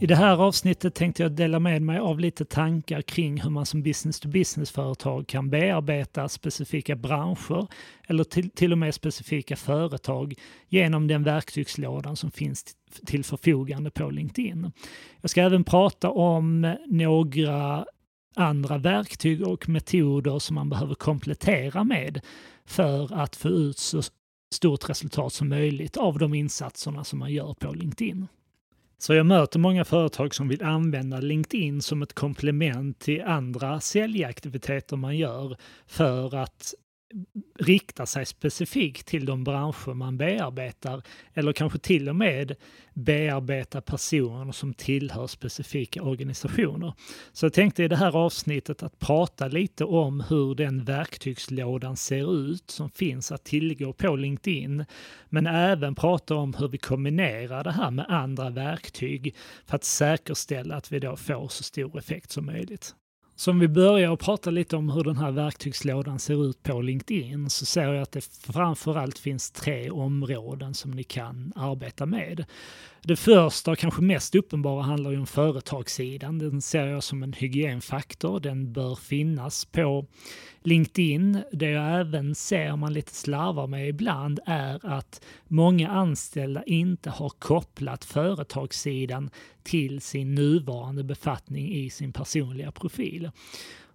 I det här avsnittet tänkte jag dela med mig av lite tankar kring hur man som business-to-business-företag kan bearbeta specifika branscher eller till, till och med specifika företag genom den verktygslådan som finns till förfogande på LinkedIn. Jag ska även prata om några andra verktyg och metoder som man behöver komplettera med för att få ut så stort resultat som möjligt av de insatserna som man gör på LinkedIn. Så jag möter många företag som vill använda LinkedIn som ett komplement till andra säljaktiviteter man gör för att riktar sig specifikt till de branscher man bearbetar eller kanske till och med bearbeta personer som tillhör specifika organisationer. Så jag tänkte i det här avsnittet att prata lite om hur den verktygslådan ser ut som finns att tillgå på LinkedIn, men även prata om hur vi kombinerar det här med andra verktyg för att säkerställa att vi då får så stor effekt som möjligt. Så om vi börjar och prata lite om hur den här verktygslådan ser ut på LinkedIn så ser jag att det framförallt finns tre områden som ni kan arbeta med. Det första och kanske mest uppenbara handlar ju om företagssidan. Den ser jag som en hygienfaktor. Den bör finnas på LinkedIn. Det jag även ser man lite slarvar med ibland är att många anställda inte har kopplat företagssidan till sin nuvarande befattning i sin personliga profil.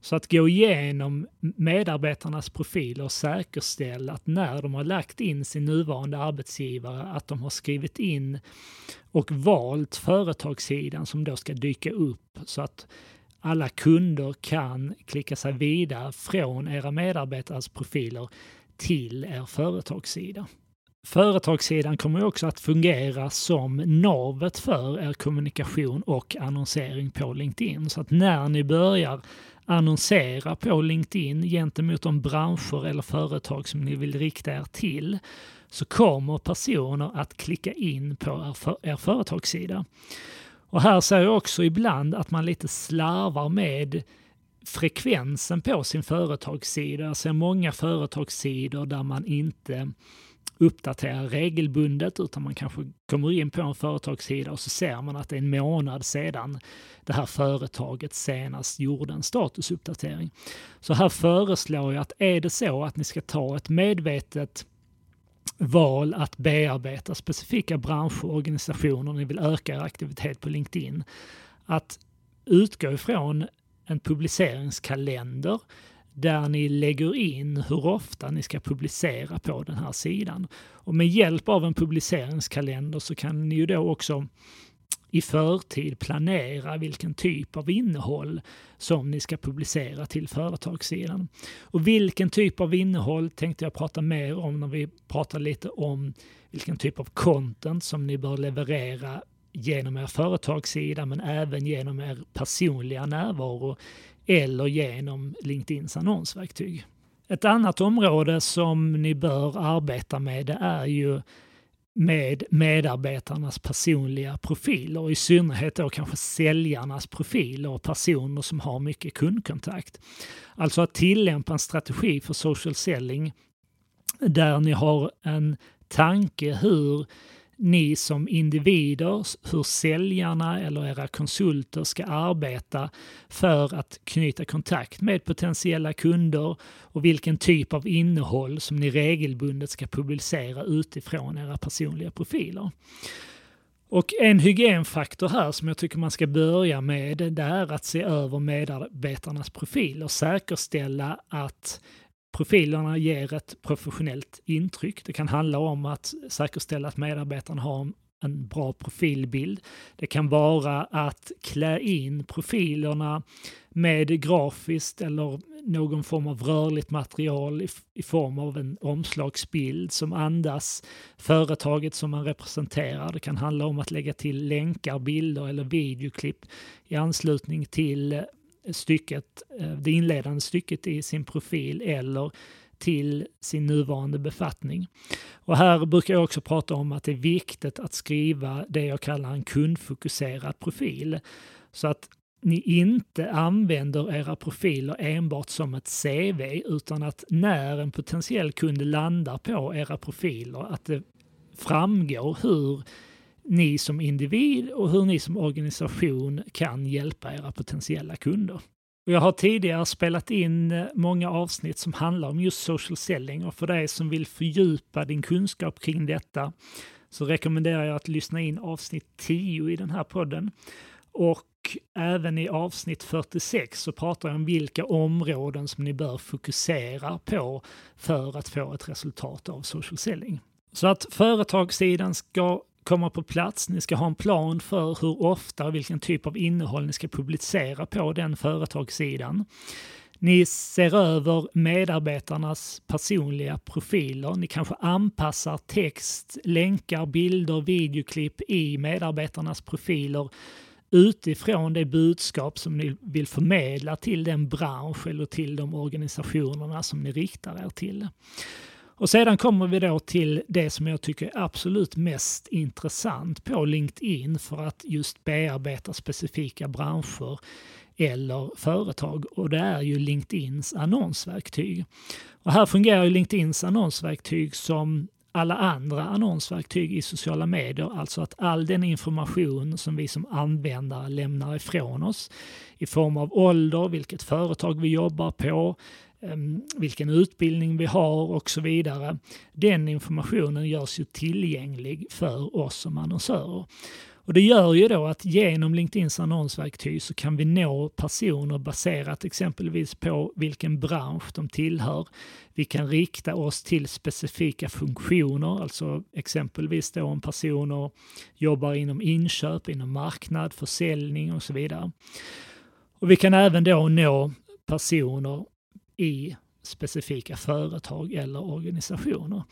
Så att gå igenom medarbetarnas profiler och säkerställa att när de har lagt in sin nuvarande arbetsgivare att de har skrivit in och valt företagssidan som då ska dyka upp så att alla kunder kan klicka sig vidare från era medarbetares profiler till er företagssida. Företagssidan kommer också att fungera som navet för er kommunikation och annonsering på LinkedIn. Så att när ni börjar annonsera på LinkedIn gentemot de branscher eller företag som ni vill rikta er till så kommer personer att klicka in på er, för, er företagssida. Och här ser jag också ibland att man lite slarvar med frekvensen på sin företagssida. Jag ser många företagssidor där man inte uppdatera regelbundet utan man kanske kommer in på en företagssida och så ser man att det är en månad sedan det här företaget senast gjorde en statusuppdatering. Så här föreslår jag att är det så att ni ska ta ett medvetet val att bearbeta specifika branscher och organisationer, ni vill öka er aktivitet på LinkedIn, att utgå ifrån en publiceringskalender där ni lägger in hur ofta ni ska publicera på den här sidan. Och med hjälp av en publiceringskalender så kan ni ju då också i förtid planera vilken typ av innehåll som ni ska publicera till företagssidan. Och vilken typ av innehåll tänkte jag prata mer om när vi pratar lite om vilken typ av content som ni bör leverera genom er företagssida men även genom er personliga närvaro eller genom LinkedIns annonsverktyg. Ett annat område som ni bör arbeta med det är ju med medarbetarnas personliga profiler och i synnerhet då kanske säljarnas profiler och personer som har mycket kundkontakt. Alltså att tillämpa en strategi för social selling där ni har en tanke hur ni som individer, hur säljarna eller era konsulter ska arbeta för att knyta kontakt med potentiella kunder och vilken typ av innehåll som ni regelbundet ska publicera utifrån era personliga profiler. Och en hygienfaktor här som jag tycker man ska börja med det är att se över medarbetarnas profiler och säkerställa att profilerna ger ett professionellt intryck. Det kan handla om att säkerställa att medarbetarna har en bra profilbild. Det kan vara att klä in profilerna med grafiskt eller någon form av rörligt material i, i, form av en omslagsbild som andas företaget som man representerar. Det kan handla om att lägga till länkar, bilder eller videoklipp i anslutning till stycket, eh, det inledande stycket i sin profil eller till sin nuvarande befattning. Och här brukar jag också prata om att det är viktigt att skriva det jag kallar en kundfokuserad profil. Så att ni inte använder era profiler enbart som ett CV utan att när en potentiell kund landar på era profiler att det framgår hur ni som individ och hur ni som organisation kan hjälpa era potentiella kunder. Jag har tidigare spelat in eh, många avsnitt som handlar om just social selling och för dig som vill fördjupa din kunskap kring detta så rekommenderar jag att lyssna in avsnitt 10 i den här podden. Och även i avsnitt 46 så pratar jag om vilka områden som ni bör fokusera på för att få ett resultat av social selling. Så att företagssidan ska komma på plats. Ni ska ha en plan för hur ofta och vilken typ av innehåll ni ska publicera på den företagssidan. Ni ser över medarbetarnas personliga profiler. Ni kanske anpassar text, länkar, bilder, videoklipp i medarbetarnas profiler utifrån det budskap som ni vill förmedla till den bransch eller till de organisationerna som ni riktar er till. Och sedan kommer vi då till det som jag tycker är absolut mest intressant på LinkedIn för att just bearbeta specifika branscher eller företag och det är ju LinkedIns annonsverktyg. Och här fungerar ju LinkedIns annonsverktyg som alla andra annonsverktyg i sociala medier, alltså att all den information som vi som användare lämnar ifrån oss i form av ålder, vilket företag vi jobbar på, Ehm, vilken utbildning vi har och så vidare. Den informationen görs ju tillgänglig för oss som annonsörer. Och det gör ju då att genom LinkedIns annonsverktyg så kan vi nå personer baserat exempelvis på vilken bransch de tillhör. Vi kan rikta oss till specifika funktioner, alltså exempelvis då om personer jobbar inom inköp, inom marknad, försäljning och så vidare. Och vi kan även då nå personer i specifika företag eller organisationer.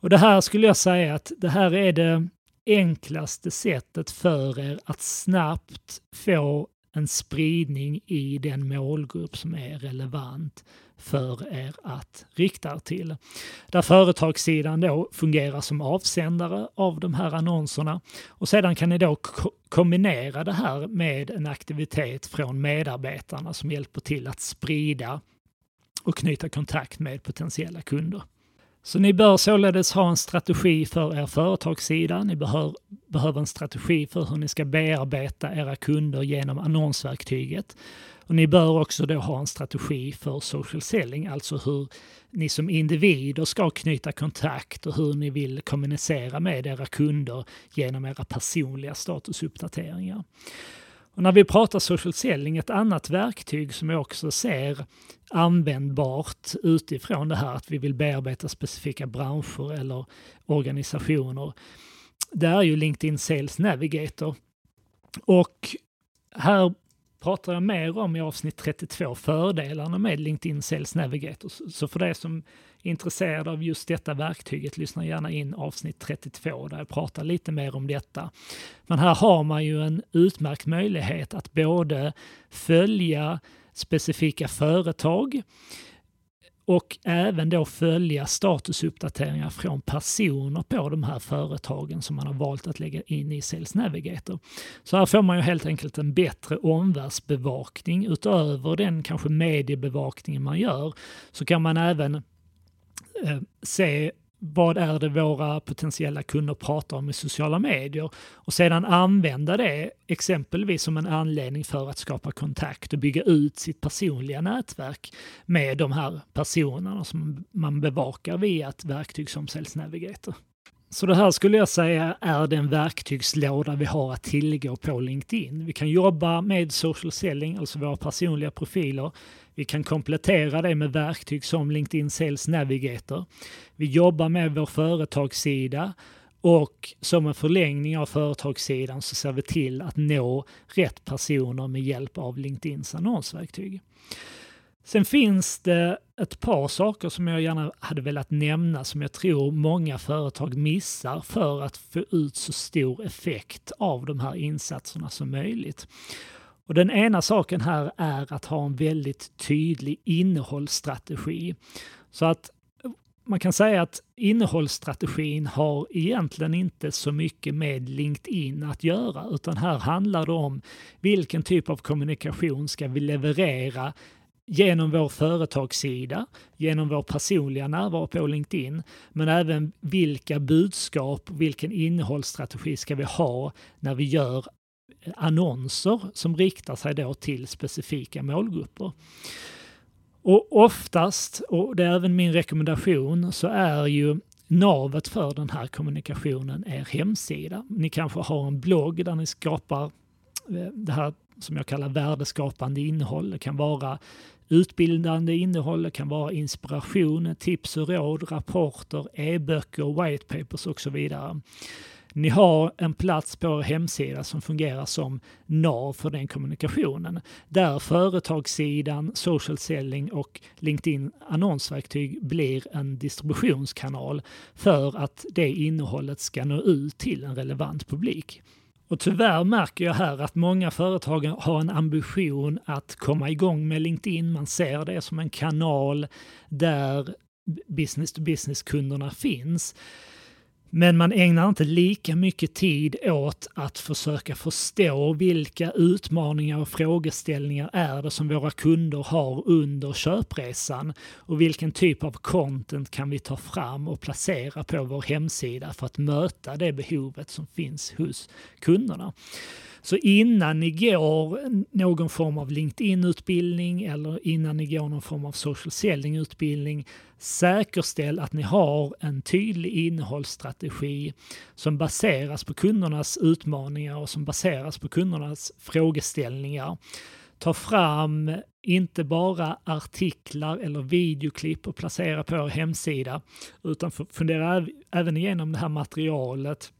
Och det här skulle jag säga att det här är det enklaste sättet för er att snabbt få en spridning i den målgrupp som är relevant för er att rikta er till. Där företagssidan då fungerar som avsändare av de här annonserna och sedan kan ni då kombinera det här med en aktivitet från medarbetarna som hjälper till att sprida och knyta kontakt med potentiella kunder. Så ni bör således ha en strategi för er företagssida. Ni behör, behöver en strategi för hur ni ska bearbeta era kunder genom annonsverktyget. Och ni bör också då ha en strategi för social selling, alltså hur ni som individer ska knyta kontakt och hur ni vill kommunicera med era kunder genom era personliga statusuppdateringar. Och när vi pratar social selling, ett annat verktyg som jag också ser användbart utifrån det här att vi vill bearbeta specifika branscher eller organisationer, det är ju LinkedIn Sales Navigator. Och här pratar jag mer om i avsnitt 32, fördelarna med LinkedIn Sales Navigator. Så för det som intresserad av just detta verktyget, lyssna gärna in avsnitt 32 där jag pratar lite mer om detta. Men här har man ju en utmärkt möjlighet att både följa specifika företag och även då följa statusuppdateringar från personer på de här företagen som man har valt att lägga in i Sales Navigator. Så här får man ju helt enkelt en bättre omvärldsbevakning utöver den kanske mediebevakningen man gör så kan man även Eh, se vad är det våra potentiella kunder pratar om i sociala medier och sedan använda det exempelvis som en anledning för att skapa kontakt och bygga ut sitt personliga nätverk med de här personerna som man bevakar via ett verktyg som Sales Navigator. Så det här skulle jag säga är den verktygslåda vi har att tillgå på LinkedIn. Vi kan jobba med social selling, alltså våra personliga profiler. Vi kan komplettera det med verktyg som LinkedIn Sales Navigator. Vi jobbar med vår företagssida och som en förlängning av företagssidan så ser vi till att nå rätt personer med hjälp av LinkedIns annonsverktyg. Sen finns det ett par saker som jag gärna hade velat nämna som jag tror många företag missar för att få ut så stor effekt av de här insatserna som möjligt. Och den ena saken här är att ha en väldigt tydlig innehållsstrategi. Så att eh, man kan säga att innehållsstrategin har egentligen inte så mycket med LinkedIn att göra, utan här handlar det om vilken typ av kommunikation ska vi leverera genom vår företagssida, genom vår personliga närvaro på LinkedIn, men även vilka budskap, vilken innehållsstrategi ska vi ha när vi gör annonser som riktar sig då till specifika målgrupper. Och oftast, och det är även min rekommendation, så är ju navet för den här kommunikationen er hemsida. Ni kanske har en blogg där ni skapar eh, det här som jag kallar värdeskapande innehåll. Det kan vara utbildande innehåll, det kan vara inspiration, tips och råd, rapporter, e-böcker, white papers och så vidare. Ni har en plats på er hemsida som fungerar som nav för den kommunikationen. Där företagssidan, social selling och LinkedIn annonsverktyg blir en distributionskanal för att det innehållet ska nå ut till en relevant publik. Och tyvärr märker jag här att många företag har en ambition att komma igång med LinkedIn. Man ser det som en kanal där business to business-kunderna finns. Men man ägnar inte lika mycket tid åt att försöka förstå vilka utmaningar och frågeställningar är det som våra kunder har under köpresan och vilken typ av content kan vi ta fram och placera på vår hemsida för att möta det behovet som finns hos kunderna. Så innan ni går någon form av LinkedIn-utbildning eller innan ni går någon form av social selling-utbildning, säkerställ att ni har en tydlig innehållsstrategi som baseras på kundernas utmaningar och som baseras på kundernas frågeställningar. Ta fram inte bara artiklar eller videoklipp och placera på er hemsida, utan fundera även igenom det här materialet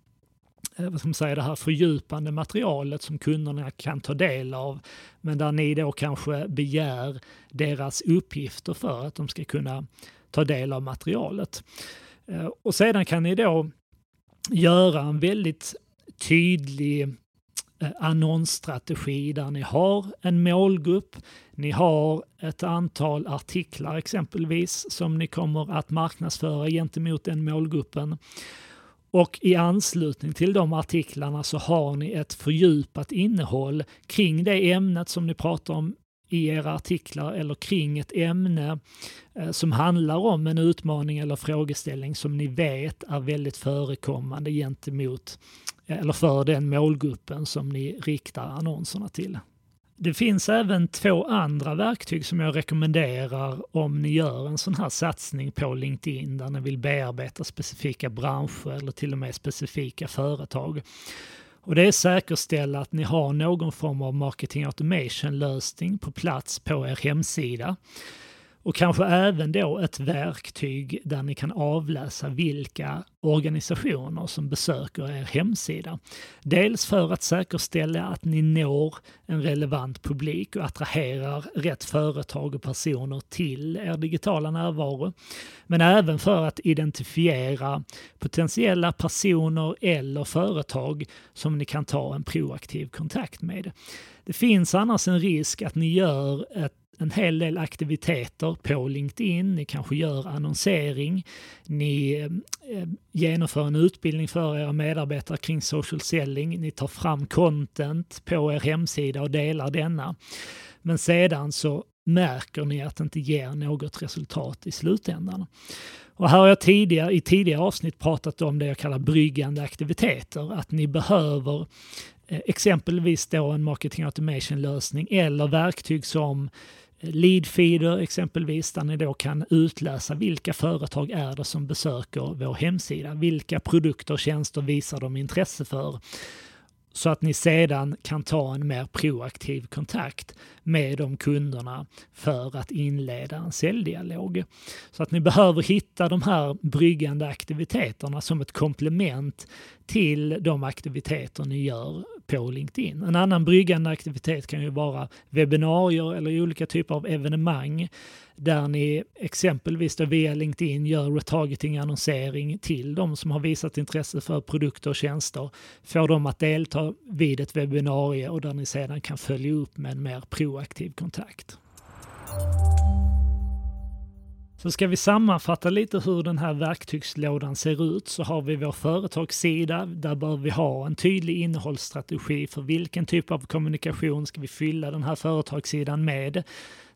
Eh, vad ska man säga, det här fördjupande materialet som kunderna kan ta del av, men där ni då kanske begär deras uppgifter för att de ska kunna ta del av materialet. Eh, och sedan kan ni då göra en väldigt tydlig eh, annonsstrategi där ni har en målgrupp, ni har ett antal artiklar exempelvis som ni kommer att marknadsföra gentemot den målgruppen. Och i anslutning till de artiklarna så har ni ett fördjupat innehåll kring det ämnet som ni pratar om i era artiklar eller kring ett ämne eh, som handlar om en utmaning eller frågeställning som ni vet är väldigt förekommande gentemot eh, eller för den målgruppen som ni riktar annonserna till. Det finns även två andra verktyg som jag rekommenderar om ni gör en sån här satsning på LinkedIn där ni vill bearbeta specifika branscher eller till och med specifika företag. Och det är säkerställa att ni har någon form av marketing automation lösning på plats på er hemsida och kanske även då ett verktyg där ni kan avläsa vilka organisationer som besöker er hemsida. Dels för att säkerställa att ni når en relevant publik och attraherar rätt företag och personer till er digitala närvaro. Men även för att identifiera potentiella personer eller företag som ni kan ta en proaktiv kontakt med. Det finns annars en risk att ni gör ett en hel del aktiviteter på LinkedIn, ni kanske gör annonsering, ni eh, eh, genomför en utbildning för era medarbetare kring social selling, ni tar fram content på er hemsida och delar denna. Men sedan så märker ni att det inte ger något resultat i slutändan. Och här har jag tidigare, i tidigare avsnitt pratat om det jag kallar bryggande aktiviteter, att ni behöver eh, exempelvis då en marketing automation lösning eller verktyg som Leadfeeder exempelvis, där ni då kan utläsa vilka företag är det som besöker vår hemsida. Vilka produkter och tjänster visar de intresse för? Så att ni sedan kan ta en mer proaktiv kontakt med de kunderna för att inleda en säljdialog. Så att ni behöver hitta de här bryggande aktiviteterna som ett komplement till de aktiviteter ni gör på LinkedIn. En annan bryggande aktivitet kan ju vara webbinarier eller olika typer av evenemang där ni exempelvis då via LinkedIn gör retargeting-annonsering till de som har visat intresse för produkter och tjänster, får dem att delta vid ett webbinarie och där ni sedan kan följa upp med en mer proaktiv kontakt. Så ska vi sammanfatta lite hur den här verktygslådan ser ut så har vi vår företagssida. Där bör vi ha en tydlig innehållsstrategi för vilken typ av kommunikation ska vi fylla den här företagssidan med.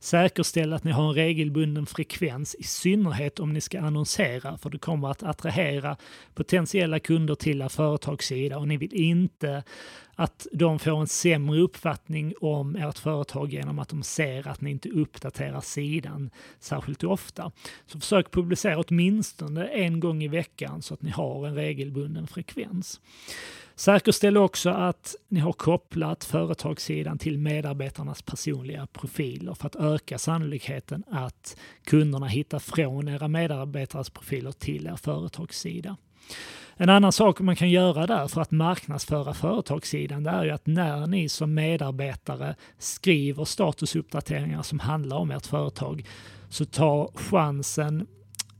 Säkerställ att ni har en regelbunden frekvens, i synnerhet om ni ska annonsera, för det kommer att attrahera potentiella kunder till er företagssida och ni vill inte att de får en sämre uppfattning om ert företag genom att de ser att ni inte uppdaterar sidan särskilt ofta. Så försök publicera åtminstone en gång i veckan så att ni har en regelbunden frekvens. Säkerställ också att ni har kopplat företagssidan till medarbetarnas personliga profiler för att öka sannolikheten att kunderna hittar från era medarbetares profiler till er företagssida. En annan sak man kan göra där för att marknadsföra företagssidan det är ju att när ni som medarbetare skriver statusuppdateringar som handlar om ert företag så ta chansen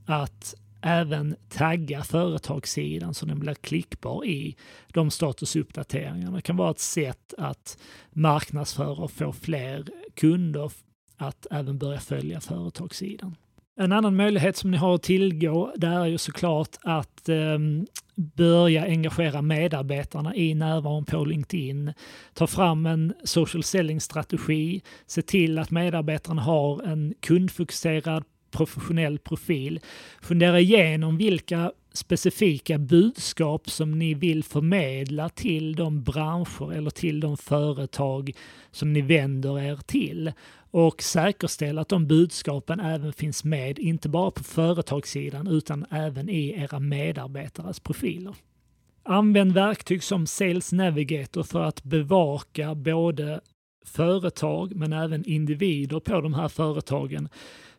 att även tagga företagssidan så den blir klickbar i de statusuppdateringarna. Det kan vara ett sätt att marknadsföra och få fler kunder att även börja följa företagssidan. En annan möjlighet som ni har att tillgå det är ju såklart att eh, börja engagera medarbetarna i närvaron på LinkedIn. Ta fram en social selling-strategi, se till att medarbetarna har en kundfokuserad professionell profil. Fundera igenom vilka specifika budskap som ni vill förmedla till de branscher eller till de företag som ni vänder er till och säkerställa att de budskapen även finns med, inte bara på företagssidan utan även i era medarbetares profiler. Använd verktyg som Sales Navigator för att bevaka både företag men även individer på de här företagen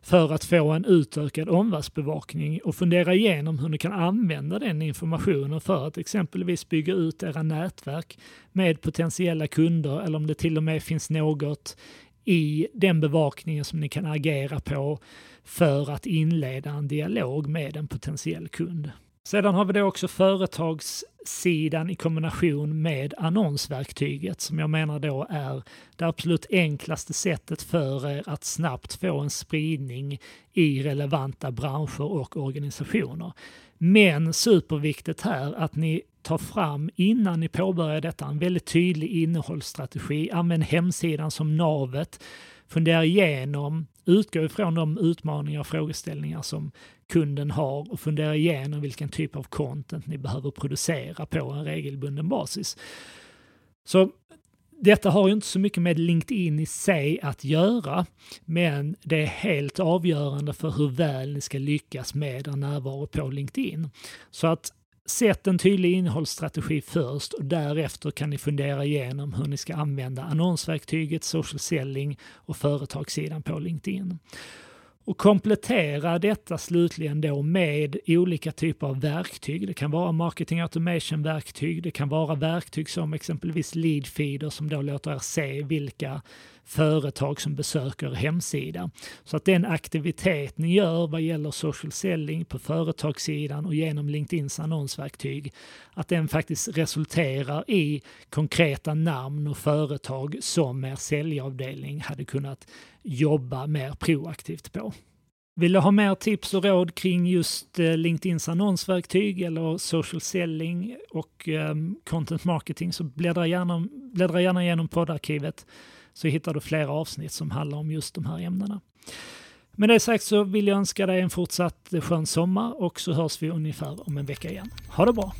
för att få en utökad omvärldsbevakning och fundera igenom hur ni kan använda den informationen för att exempelvis bygga ut era nätverk med potentiella kunder eller om det till och med finns något i den bevakningen som ni kan agera på för att inleda en dialog med en potentiell kund. Sedan har vi då också företags sidan i kombination med annonsverktyget som jag menar då är det absolut enklaste sättet för er att snabbt få en spridning i relevanta branscher och organisationer. Men superviktigt här att ni tar fram innan ni påbörjar detta en väldigt tydlig innehållsstrategi. Använd hemsidan som navet. Fundera igenom, utgå ifrån de utmaningar och frågeställningar som kunden har och fundera igenom vilken typ av content ni behöver producera på en regelbunden basis. Så detta har ju inte så mycket med LinkedIn i sig att göra, men det är helt avgörande för hur väl ni ska lyckas med er närvaro på LinkedIn. Så att Sätt en tydlig innehållsstrategi först och därefter kan ni fundera igenom hur ni ska använda annonsverktyget, social selling och företagssidan på LinkedIn. Och komplettera detta slutligen då med olika typer av verktyg. Det kan vara marketing automation-verktyg, det kan vara verktyg som exempelvis lead-feeder som då låter er se vilka företag som besöker hemsidan. Så att den aktivitet ni gör vad gäller social selling på företagssidan och genom LinkedIns annonsverktyg, att den faktiskt resulterar i konkreta namn och företag som er säljavdelning hade kunnat jobba mer proaktivt på. Vill du ha mer tips och råd kring just eh, LinkedIns annonsverktyg eller social selling och ehm, content marketing så bläddra gärna, bläddra gärna igenom poddarkivet så hittar du flera avsnitt som handlar om just de här ämnena. Med det sagt så vill jag önska dig en fortsatt skön sommar och så hörs vi ungefär om en vecka igen. Ha det bra!